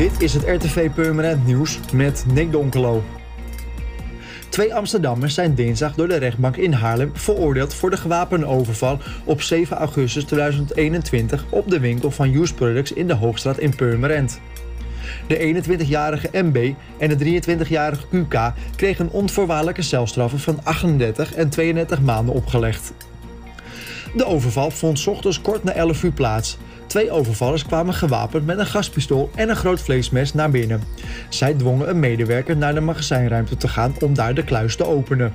Dit is het RTV Purmerend Nieuws met Nick Donkelo. Twee Amsterdammers zijn dinsdag door de rechtbank in Haarlem veroordeeld voor de gewapende overval op 7 augustus 2021 op de winkel van Use Products in de Hoogstraat in Purmerend. De 21-jarige MB en de 23-jarige QK kregen onvoorwaardelijke celstraffen van 38 en 32 maanden opgelegd. De overval vond ochtends kort na 11 uur plaats. Twee overvallers kwamen gewapend met een gaspistool en een groot vleesmes naar binnen. Zij dwongen een medewerker naar de magazijnruimte te gaan om daar de kluis te openen.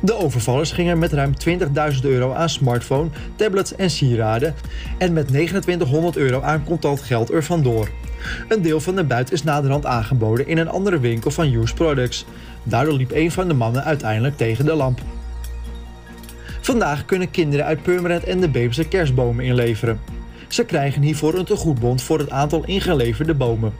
De overvallers gingen met ruim 20.000 euro aan smartphone, tablets en sieraden en met 2900 euro aan contant geld er vandoor. Een deel van de buit is naderhand aangeboden in een andere winkel van Use Products. Daardoor liep een van de mannen uiteindelijk tegen de lamp. Vandaag kunnen kinderen uit Purmerend en de Beemse kerstbomen inleveren. Ze krijgen hiervoor een tegoedbon voor het aantal ingeleverde bomen.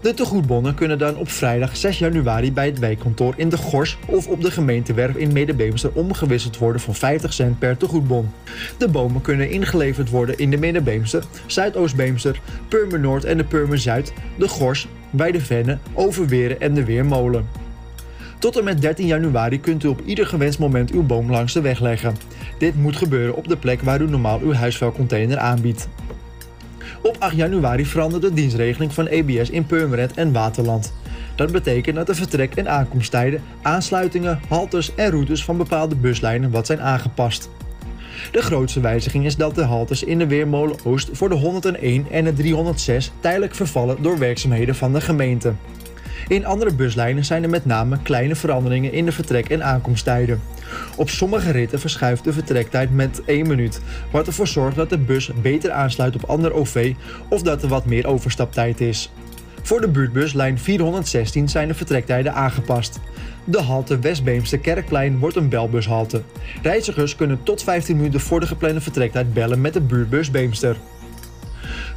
De tegoedbonnen kunnen dan op vrijdag 6 januari bij het wijkkantoor in de Gors of op de gemeentewerf in Medebemster omgewisseld worden voor 50 cent per tegoedbon. De bomen kunnen ingeleverd worden in de Middenbeemster, Zuidoost-Beemster, Purmer Noord en de Purmer Zuid, de Gors, bij de Venne, Overweren en de Weermolen. Tot en met 13 januari kunt u op ieder gewenst moment uw boom langs de weg leggen. Dit moet gebeuren op de plek waar u normaal uw huisvuilcontainer aanbiedt. Op 8 januari verandert de dienstregeling van EBS in Purmerend en Waterland. Dat betekent dat de vertrek- en aankomsttijden, aansluitingen, haltes en routes van bepaalde buslijnen wat zijn aangepast. De grootste wijziging is dat de haltes in de Weermolen Oost voor de 101 en de 306 tijdelijk vervallen door werkzaamheden van de gemeente. In andere buslijnen zijn er met name kleine veranderingen in de vertrek- en aankomsttijden. Op sommige ritten verschuift de vertrektijd met 1 minuut, wat ervoor zorgt dat de bus beter aansluit op ander OV of dat er wat meer overstaptijd is. Voor de buurtbus lijn 416 zijn de vertrektijden aangepast. De halte Westbeemse Kerkplein wordt een belbushalte. Reizigers kunnen tot 15 minuten voor de geplande vertrektijd bellen met de buurtbus Beemster.